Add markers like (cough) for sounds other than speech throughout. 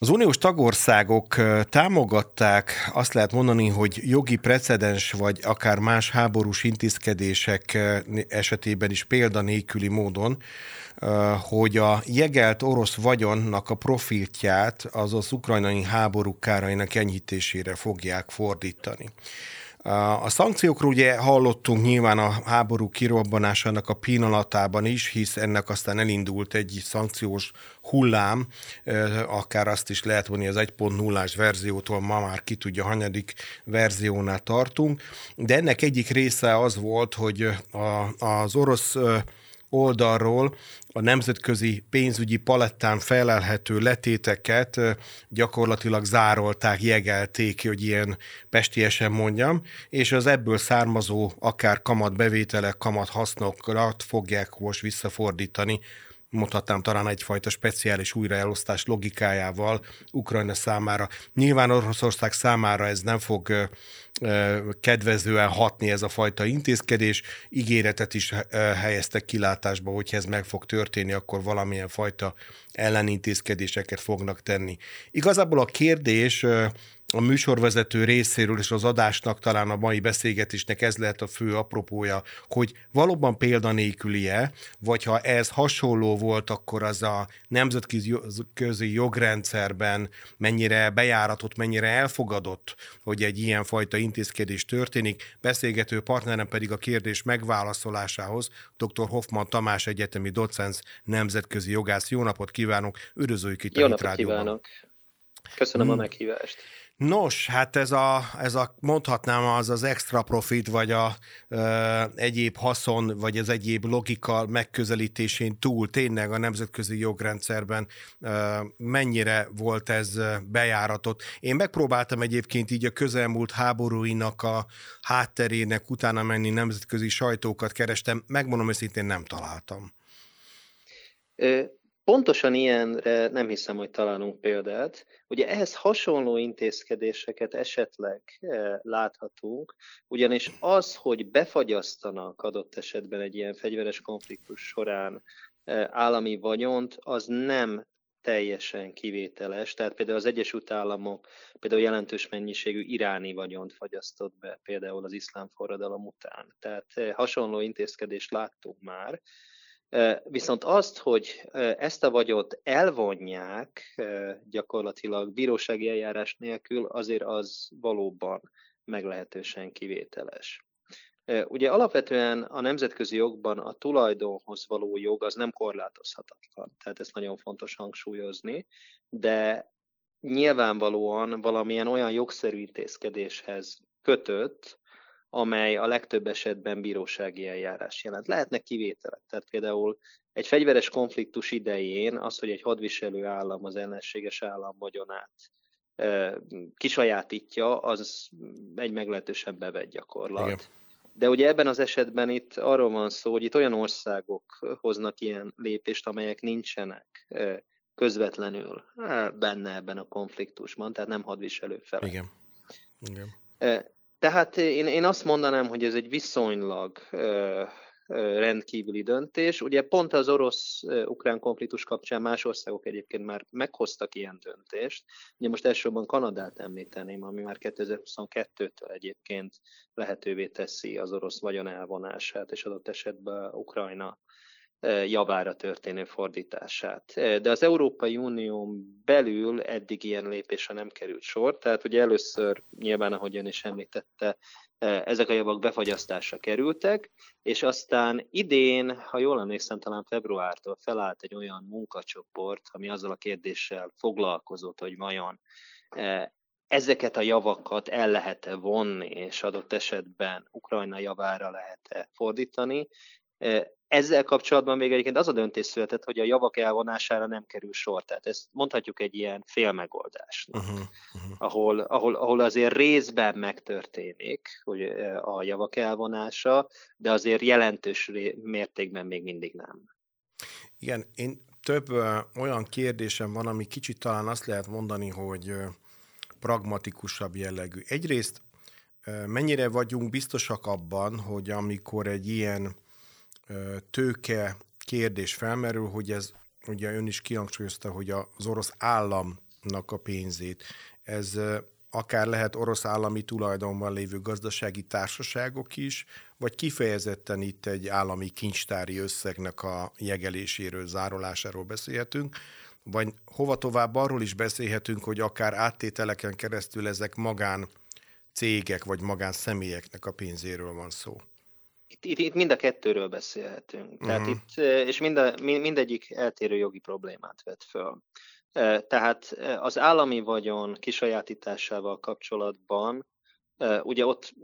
Az uniós tagországok támogatták, azt lehet mondani, hogy jogi precedens vagy akár más háborús intézkedések esetében is példanéküli módon, hogy a jegelt orosz vagyonnak a profiltját az az ukrajnai háború kárainak enyhítésére fogják fordítani. A szankciókról ugye hallottunk nyilván a háború kirobbanásának a pillanatában is, hisz ennek aztán elindult egy szankciós hullám, akár azt is lehet vonni az 1.0-ás verziótól, ma már ki tudja, hanyadik verziónál tartunk, de ennek egyik része az volt, hogy az orosz oldalról a nemzetközi pénzügyi palettán felelhető letéteket gyakorlatilag zárolták, jegelték, hogy ilyen pestiesen mondjam, és az ebből származó akár kamat bevételek, kamat hasznokat fogják most visszafordítani mondhatnám talán egyfajta speciális újraelosztás logikájával Ukrajna számára. Nyilván Oroszország számára ez nem fog kedvezően hatni ez a fajta intézkedés. Ígéretet is helyeztek kilátásba, hogyha ez meg fog történni, akkor valamilyen fajta ellenintézkedéseket fognak tenni. Igazából a kérdés a műsorvezető részéről és az adásnak talán a mai beszélgetésnek ez lehet a fő apropója, hogy valóban példanélkülie, vagy ha ez hasonló volt, akkor az a nemzetközi jogrendszerben mennyire bejáratott, mennyire elfogadott, hogy egy ilyen fajta intézkedés történik. Beszélgető partnerem pedig a kérdés megválaszolásához dr. Hoffman Tamás egyetemi docens nemzetközi jogász. Jó napot kívánok, üdvözöljük itt Jó a napot kívánok! Köszönöm hmm. a meghívást. Nos, hát ez a, ez a mondhatnám az az extra profit, vagy a ö, egyéb haszon, vagy az egyéb logika megközelítésén túl tényleg a nemzetközi jogrendszerben ö, mennyire volt ez bejáratott. Én megpróbáltam egyébként így a közelmúlt háborúinak a hátterének utána menni, nemzetközi sajtókat kerestem, megmondom őszintén nem találtam. Pontosan ilyenre nem hiszem, hogy találunk példát. Ugye ehhez hasonló intézkedéseket esetleg eh, láthatunk, ugyanis az, hogy befagyasztanak adott esetben egy ilyen fegyveres konfliktus során eh, állami vagyont, az nem teljesen kivételes. Tehát például az Egyesült Államok például jelentős mennyiségű iráni vagyont fagyasztott be, például az iszlám forradalom után. Tehát eh, hasonló intézkedést láttunk már, Viszont azt, hogy ezt a vagyot elvonják gyakorlatilag bírósági eljárás nélkül, azért az valóban meglehetősen kivételes. Ugye alapvetően a nemzetközi jogban a tulajdonhoz való jog az nem korlátozhatatlan, tehát ezt nagyon fontos hangsúlyozni, de nyilvánvalóan valamilyen olyan jogszerű intézkedéshez kötött, amely a legtöbb esetben bírósági eljárás jelent. Lehetnek kivételek, tehát például egy fegyveres konfliktus idején az, hogy egy hadviselő állam az ellenséges állam vagyonát kisajátítja, az egy meglehetősen bevett gyakorlat. Igen. De ugye ebben az esetben itt arról van szó, hogy itt olyan országok hoznak ilyen lépést, amelyek nincsenek közvetlenül benne ebben a konfliktusban, tehát nem hadviselő fel. Igen. Igen. Tehát én, én azt mondanám, hogy ez egy viszonylag ö, ö, rendkívüli döntés. Ugye pont az orosz-ukrán konfliktus kapcsán más országok egyébként már meghoztak ilyen döntést. Ugye most elsősorban Kanadát említeném, ami már 2022-től egyébként lehetővé teszi az orosz vagyon elvonását, és adott esetben Ukrajna javára történő fordítását. De az Európai Unión belül eddig ilyen lépésre nem került sor, tehát ugye először nyilván, ahogy ön is említette, ezek a javak befagyasztásra kerültek, és aztán idén, ha jól emlékszem, talán februártól felállt egy olyan munkacsoport, ami azzal a kérdéssel foglalkozott, hogy vajon ezeket a javakat el lehet-e vonni, és adott esetben Ukrajna javára lehet-e fordítani. Ezzel kapcsolatban még egyébként az a döntés született, hogy a javak elvonására nem kerül sor. Tehát ezt mondhatjuk egy ilyen félmegoldás, uh-huh, uh-huh. ahol, ahol, ahol azért részben megtörténik hogy a javak elvonása, de azért jelentős mértékben még mindig nem. Igen, én több ö, olyan kérdésem van, ami kicsit talán azt lehet mondani, hogy ö, pragmatikusabb jellegű. Egyrészt ö, mennyire vagyunk biztosak abban, hogy amikor egy ilyen tőke kérdés felmerül, hogy ez, ugye ön is kihangsúlyozta, hogy az orosz állam a pénzét. Ez akár lehet orosz állami tulajdonban lévő gazdasági társaságok is, vagy kifejezetten itt egy állami kincstári összegnek a jegeléséről, zárolásáról beszélhetünk, vagy hova tovább arról is beszélhetünk, hogy akár áttételeken keresztül ezek magán cégek vagy magán személyeknek a pénzéről van szó. Itt, itt, itt mind a kettőről beszélhetünk. Uh-huh. Tehát mhm. itt, és mind a, mindegyik eltérő jogi problémát vet föl. Tehát az állami vagyon kisajátításával kapcsolatban ugye ott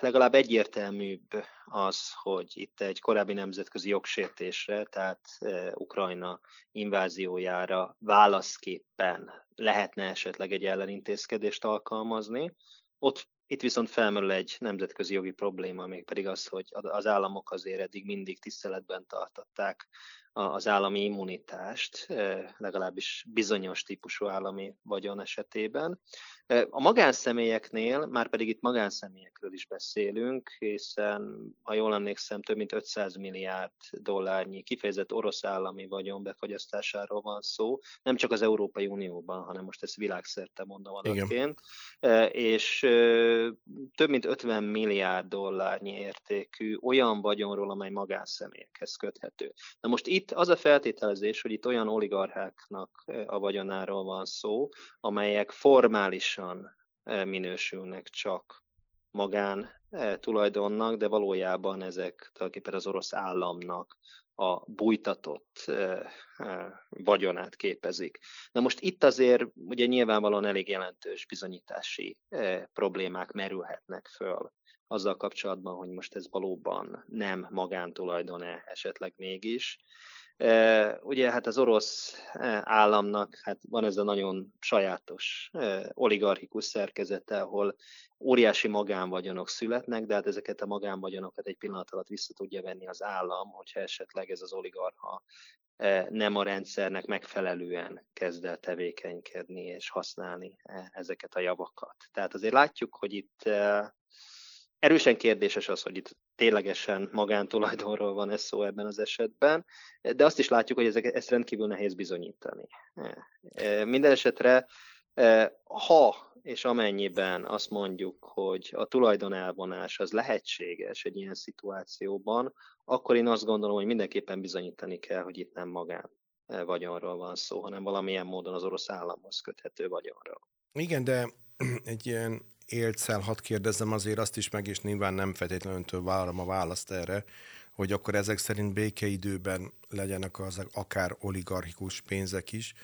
legalább egyértelműbb az, hogy itt egy korábbi nemzetközi jogsértésre, tehát Ukrajna inváziójára válaszképpen lehetne esetleg egy ellenintézkedést alkalmazni. Ott itt viszont felmerül egy nemzetközi jogi probléma, mégpedig az, hogy az államok azért eddig mindig tiszteletben tartották az állami immunitást, legalábbis bizonyos típusú állami vagyon esetében. A magánszemélyeknél, már pedig itt magánszemélyekről is beszélünk, hiszen, ha jól emlékszem, több mint 500 milliárd dollárnyi kifejezett orosz állami vagyon befagyasztásáról van szó, nem csak az Európai Unióban, hanem most ezt világszerte mondom adatként, és több mint 50 milliárd dollárnyi értékű olyan vagyonról, amely magánszemélyekhez köthető. Na most itt az a feltételezés, hogy itt olyan oligarcháknak a vagyonáról van szó, amelyek formálisan eh, minősülnek csak magán eh, tulajdonnak, de valójában ezek tulajdonképpen az orosz államnak a bújtatott vagyonát képezik. Na most itt azért ugye nyilvánvalóan elég jelentős bizonyítási problémák merülhetnek föl azzal kapcsolatban, hogy most ez valóban nem magántulajdon-e esetleg mégis. Ugye hát az orosz államnak hát van ez a nagyon sajátos oligarchikus szerkezete, ahol óriási magánvagyonok születnek, de hát ezeket a magánvagyonokat egy pillanat alatt vissza tudja venni az állam, hogyha esetleg ez az oligarcha nem a rendszernek megfelelően kezd el tevékenykedni és használni ezeket a javakat. Tehát azért látjuk, hogy itt Erősen kérdéses az, hogy itt ténylegesen magántulajdonról van ez szó ebben az esetben, de azt is látjuk, hogy ezek, ezt rendkívül nehéz bizonyítani. E, minden esetre, e, ha és amennyiben azt mondjuk, hogy a tulajdon elvonás az lehetséges egy ilyen szituációban, akkor én azt gondolom, hogy mindenképpen bizonyítani kell, hogy itt nem magán e, vagyonról van szó, hanem valamilyen módon az orosz államhoz köthető vagyonról. Igen, de (clears throat) egy ilyen éltszel, hadd kérdezzem azért azt is meg, és nyilván nem feltétlenül öntől várom a választ erre, hogy akkor ezek szerint békeidőben legyenek az akár oligarchikus pénzek is,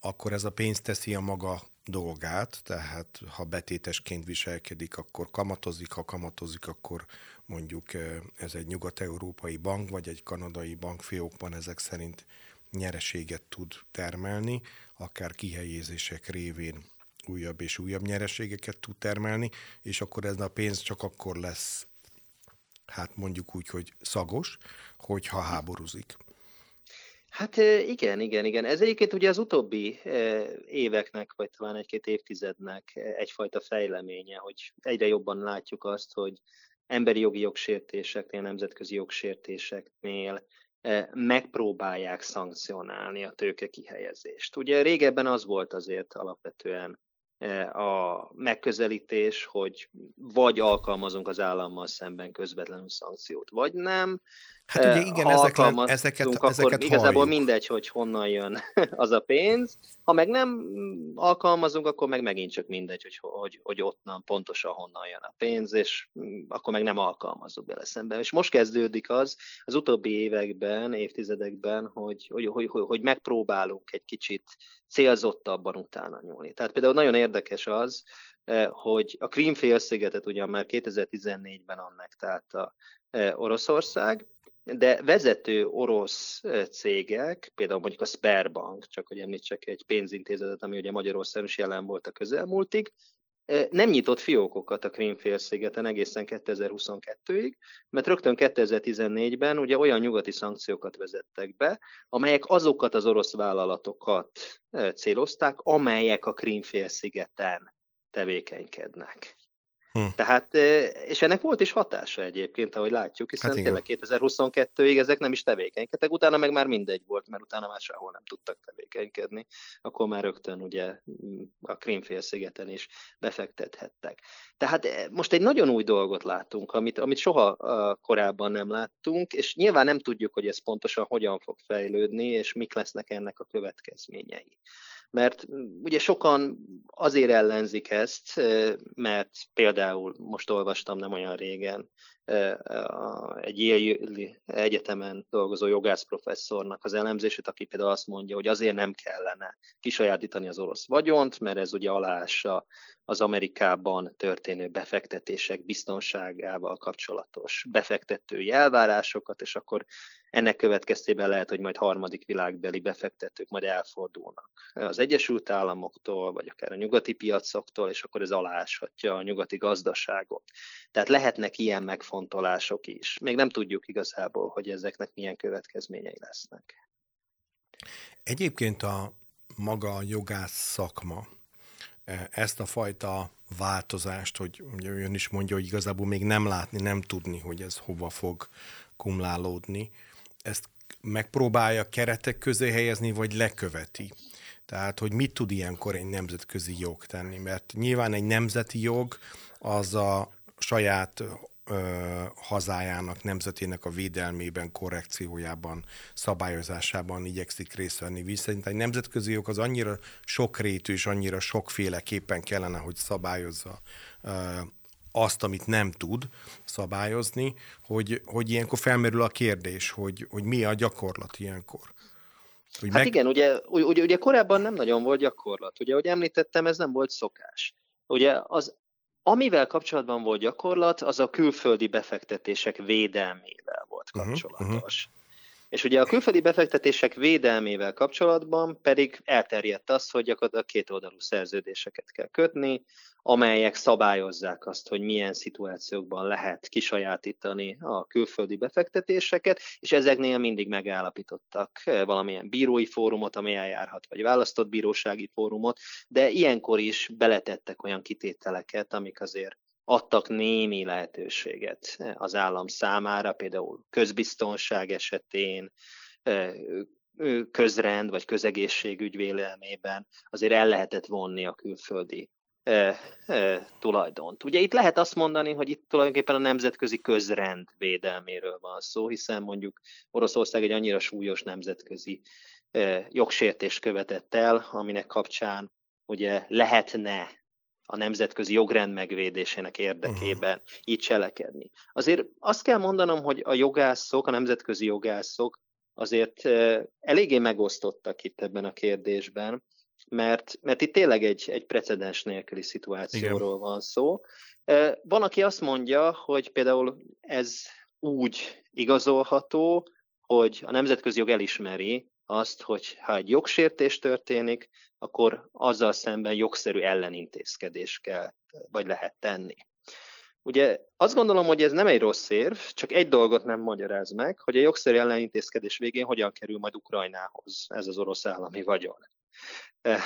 akkor ez a pénz teszi a maga dolgát, tehát ha betétesként viselkedik, akkor kamatozik, ha kamatozik, akkor mondjuk ez egy nyugat-európai bank, vagy egy kanadai bankfiókban ezek szerint nyereséget tud termelni, akár kihelyezések révén újabb és újabb nyereségeket tud termelni, és akkor ez a pénz csak akkor lesz, hát mondjuk úgy, hogy szagos, hogyha háborúzik. Hát igen, igen, igen. Ez egyébként ugye az utóbbi éveknek, vagy talán egy-két évtizednek egyfajta fejleménye, hogy egyre jobban látjuk azt, hogy emberi jogi jogsértéseknél, nemzetközi jogsértéseknél megpróbálják szankcionálni a tőke kihelyezést. Ugye régebben az volt azért alapvetően a megközelítés, hogy vagy alkalmazunk az állammal szemben közvetlenül szankciót, vagy nem. Hát ugye igen, ezek le, ezeket, akkor ezeket igazából halljuk. mindegy, hogy honnan jön (laughs) az a pénz. Ha meg nem alkalmazunk, akkor meg megint csak mindegy, hogy, hogy, hogy ott nem pontosan honnan jön a pénz, és akkor meg nem alkalmazzuk bele szemben. És most kezdődik az az utóbbi években, évtizedekben, hogy, hogy, hogy, hogy, hogy megpróbálunk egy kicsit célzottabban utána nyúlni. Tehát például nagyon érdekes az, hogy a Krím félszigetet ugyan már 2014-ben annektálta Oroszország, de vezető orosz cégek, például mondjuk a Sperbank, csak hogy említsek egy pénzintézetet, ami ugye Magyarországon is jelen volt a közelmúltig, nem nyitott fiókokat a Krímfélszigeten egészen 2022-ig, mert rögtön 2014-ben ugye olyan nyugati szankciókat vezettek be, amelyek azokat az orosz vállalatokat célozták, amelyek a Krímfélszigeten tevékenykednek. Hm. Tehát, és ennek volt is hatása egyébként, ahogy látjuk, hiszen hát tényleg 2022-ig ezek nem is tevékenykedtek, utána meg már mindegy volt, mert utána már sehol nem tudtak tevékenykedni, akkor már rögtön ugye a Krímfélszigeten is befektethettek. Tehát most egy nagyon új dolgot látunk, amit, amit soha korábban nem láttunk, és nyilván nem tudjuk, hogy ez pontosan hogyan fog fejlődni, és mik lesznek ennek a következményei mert ugye sokan azért ellenzik ezt, mert például most olvastam nem olyan régen egy Yale egyetemen dolgozó jogász professzornak az elemzését, aki például azt mondja, hogy azért nem kellene kisajátítani az orosz vagyont, mert ez ugye aláássa az Amerikában történő befektetések biztonságával kapcsolatos befektetői elvárásokat, és akkor ennek következtében lehet, hogy majd harmadik világbeli befektetők majd elfordulnak az Egyesült Államoktól, vagy akár a nyugati piacoktól, és akkor ez aláshatja a nyugati gazdaságot. Tehát lehetnek ilyen megfontolások is. Még nem tudjuk igazából, hogy ezeknek milyen következményei lesznek. Egyébként a maga a jogász szakma e, ezt a fajta változást, hogy ugye ön is mondja, hogy igazából még nem látni, nem tudni, hogy ez hova fog kumlálódni, ezt megpróbálja keretek közé helyezni, vagy leköveti. Tehát, hogy mit tud ilyenkor egy nemzetközi jog tenni, mert nyilván egy nemzeti jog az a saját ö, hazájának, nemzetének a védelmében, korrekciójában, szabályozásában igyekszik részt venni. Viszont egy nemzetközi jog az annyira sokrétű és annyira sokféleképpen kellene, hogy szabályozza ö, azt, amit nem tud szabályozni, hogy, hogy ilyenkor felmerül a kérdés, hogy, hogy mi a gyakorlat ilyenkor. Hogy hát meg... igen, ugye, ugye, ugye korábban nem nagyon volt gyakorlat. Ugye, ahogy említettem, ez nem volt szokás. Ugye az, amivel kapcsolatban volt gyakorlat, az a külföldi befektetések védelmével volt mhm, kapcsolatos. Uh-huh, uh-huh. És ugye a külföldi befektetések védelmével kapcsolatban pedig elterjedt az, hogy gyakorlatilag két oldalú szerződéseket kell kötni, amelyek szabályozzák azt, hogy milyen szituációkban lehet kisajátítani a külföldi befektetéseket, és ezeknél mindig megállapítottak eh, valamilyen bírói fórumot, ami eljárhat, vagy választott bírósági fórumot, de ilyenkor is beletettek olyan kitételeket, amik azért adtak némi lehetőséget eh, az állam számára, például közbiztonság esetén, közrend vagy közegészségügy vélelmében azért el lehetett vonni a külföldi e, e, tulajdont. Ugye itt lehet azt mondani, hogy itt tulajdonképpen a nemzetközi közrend védelméről van szó, hiszen mondjuk Oroszország egy annyira súlyos nemzetközi e, jogsértést követett el, aminek kapcsán ugye lehetne a nemzetközi jogrend megvédésének érdekében uh-huh. így cselekedni. Azért azt kell mondanom, hogy a jogászok, a nemzetközi jogászok azért eléggé megosztottak itt ebben a kérdésben, mert, mert itt tényleg egy, egy precedens nélküli szituációról Igen. van szó. Van, aki azt mondja, hogy például ez úgy igazolható, hogy a nemzetközi jog elismeri azt, hogy ha egy jogsértés történik, akkor azzal szemben jogszerű ellenintézkedés kell, vagy lehet tenni. Ugye azt gondolom, hogy ez nem egy rossz érv, csak egy dolgot nem magyaráz meg, hogy a jogszerű ellenintézkedés végén hogyan kerül majd Ukrajnához ez az orosz állami vagyon. Eh,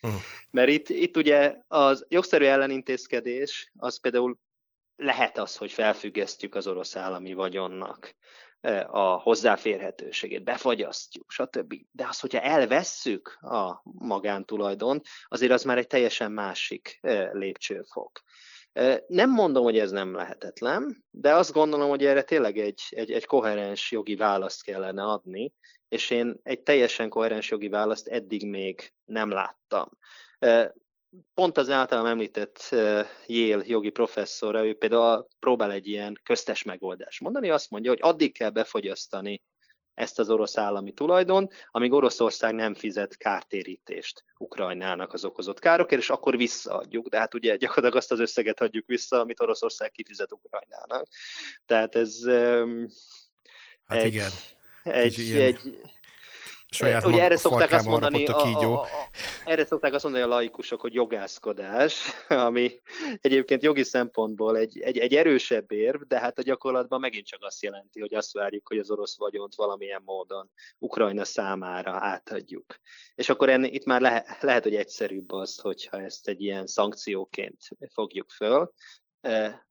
hm. Mert itt, itt ugye az jogszerű ellenintézkedés az például lehet az, hogy felfüggesztjük az orosz állami vagyonnak a hozzáférhetőségét, befagyasztjuk, stb. De az, hogyha elvesszük a magántulajdont, azért az már egy teljesen másik lépcsőfok. Nem mondom, hogy ez nem lehetetlen, de azt gondolom, hogy erre tényleg egy, egy, egy koherens jogi választ kellene adni, és én egy teljesen koherens jogi választ eddig még nem láttam. Pont az általam említett Yale jogi professzora, ő például próbál egy ilyen köztes megoldást mondani, azt mondja, hogy addig kell befogyasztani ezt az orosz állami tulajdon, amíg Oroszország nem fizet kártérítést Ukrajnának az okozott károkért, és akkor visszaadjuk. De hát ugye gyakorlatilag azt az összeget adjuk vissza, amit Oroszország kifizet Ukrajnának. Tehát ez hát egy, igen. egy, egy, saját Ugye erre szokták azt mondani, a, a, a, erre szokták azt mondani a laikusok, hogy jogászkodás, (laughs) ami egyébként jogi szempontból egy, egy, egy erősebb érv, de hát a gyakorlatban megint csak azt jelenti, hogy azt várjuk, hogy az orosz vagyont valamilyen módon Ukrajna számára átadjuk. És akkor enni, itt már le, lehet, hogy egyszerűbb az, hogyha ezt egy ilyen szankcióként fogjuk föl,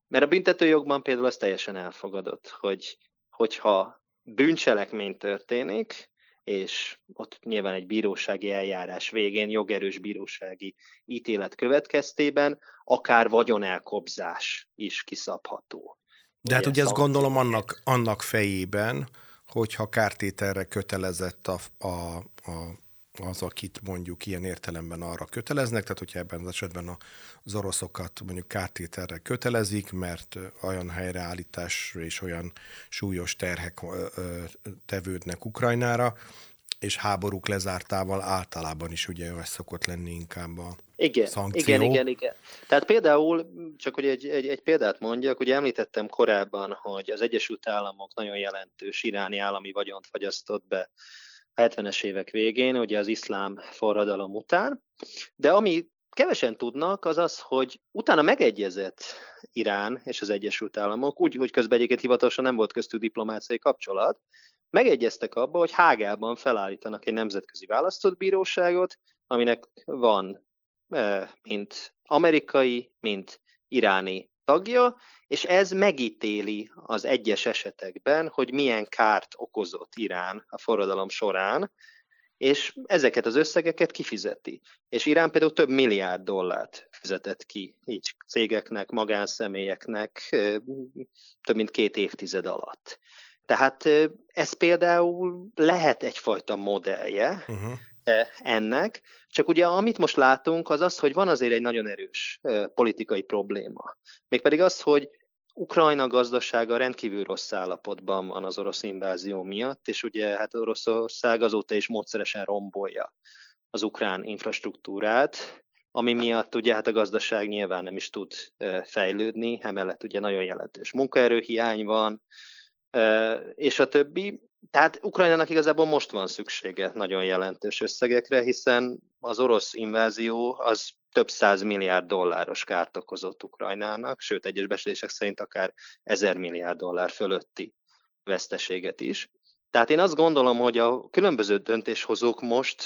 Mert a büntetőjogban például az teljesen elfogadott, hogy hogyha bűncselekmény történik, és ott nyilván egy bírósági eljárás végén, jogerős bírósági ítélet következtében, akár vagyonelkobzás is kiszabható. De hát ugye ezt gondolom annak, annak fejében, hogyha kártételre kötelezett a, a, a az, akit mondjuk ilyen értelemben arra köteleznek, tehát hogyha ebben az esetben az oroszokat mondjuk kártételre kötelezik, mert olyan helyreállítás és olyan súlyos terhek tevődnek Ukrajnára, és háborúk lezártával általában is ugye ez szokott lenni inkább a igen, szankció. Igen, igen, igen. Tehát például, csak hogy egy, egy, egy példát mondjak, ugye említettem korábban, hogy az Egyesült Államok nagyon jelentős iráni állami vagyont fagyasztott be 70-es évek végén, ugye az iszlám forradalom után, de ami kevesen tudnak, az az, hogy utána megegyezett Irán és az Egyesült Államok, úgy, hogy közben egyébként hivatalosan nem volt köztük diplomáciai kapcsolat, megegyeztek abba, hogy Hágában felállítanak egy nemzetközi választott bíróságot, aminek van eh, mint amerikai, mint iráni tagja, és ez megítéli az egyes esetekben, hogy milyen kárt okozott Irán a forradalom során, és ezeket az összegeket kifizeti. És Irán például több milliárd dollárt fizetett ki így cégeknek, magánszemélyeknek több mint két évtized alatt. Tehát ez például lehet egyfajta modellje uh-huh. Ennek, csak ugye amit most látunk, az az, hogy van azért egy nagyon erős politikai probléma. Mégpedig az, hogy Ukrajna gazdasága rendkívül rossz állapotban van az orosz invázió miatt, és ugye hát Oroszország azóta is módszeresen rombolja az ukrán infrastruktúrát, ami miatt ugye hát a gazdaság nyilván nem is tud fejlődni, emellett ugye nagyon jelentős munkaerőhiány van, és a többi. Tehát Ukrajnának igazából most van szüksége nagyon jelentős összegekre, hiszen az orosz invázió az több száz milliárd dolláros kárt okozott Ukrajnának, sőt egyes beszélések szerint akár ezer milliárd dollár fölötti veszteséget is. Tehát én azt gondolom, hogy a különböző döntéshozók most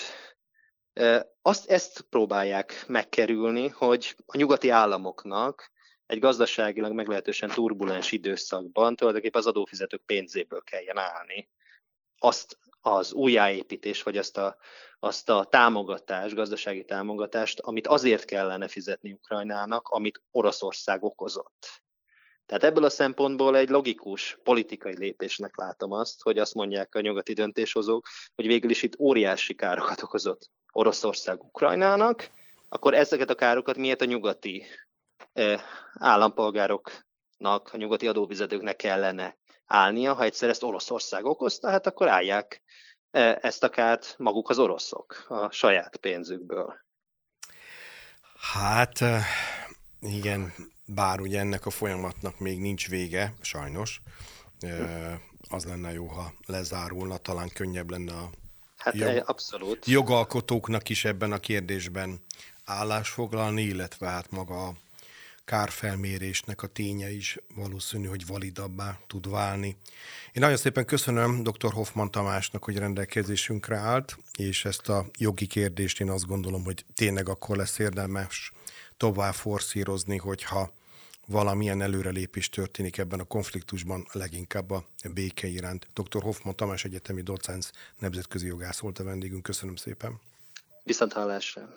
azt, ezt próbálják megkerülni, hogy a nyugati államoknak egy gazdaságilag meglehetősen turbulens időszakban tulajdonképpen az adófizetők pénzéből kelljen állni. Azt az újjáépítés, vagy azt a, azt a támogatást, gazdasági támogatást, amit azért kellene fizetni Ukrajnának, amit Oroszország okozott. Tehát ebből a szempontból egy logikus politikai lépésnek látom azt, hogy azt mondják a nyugati döntéshozók, hogy végül is itt óriási károkat okozott Oroszország Ukrajnának, akkor ezeket a károkat miért a nyugati eh, állampolgároknak, a nyugati adófizetőknek kellene állnia, ha egyszer ezt Oroszország okozta, hát akkor állják e, ezt a kárt maguk az oroszok a saját pénzükből. Hát e, igen, bár ugye ennek a folyamatnak még nincs vége, sajnos. E, az lenne jó, ha lezárulna, talán könnyebb lenne a hát jog, abszolút. jogalkotóknak is ebben a kérdésben állásfoglalni, illetve hát maga a kárfelmérésnek a ténye is valószínű, hogy validabbá tud válni. Én nagyon szépen köszönöm dr. Hoffman Tamásnak, hogy rendelkezésünkre állt, és ezt a jogi kérdést én azt gondolom, hogy tényleg akkor lesz érdemes tovább forszírozni, hogyha valamilyen előrelépés történik ebben a konfliktusban, leginkább a béke iránt. Dr. Hoffman Tamás egyetemi docens nemzetközi jogász volt a vendégünk. Köszönöm szépen. Viszont hallásra.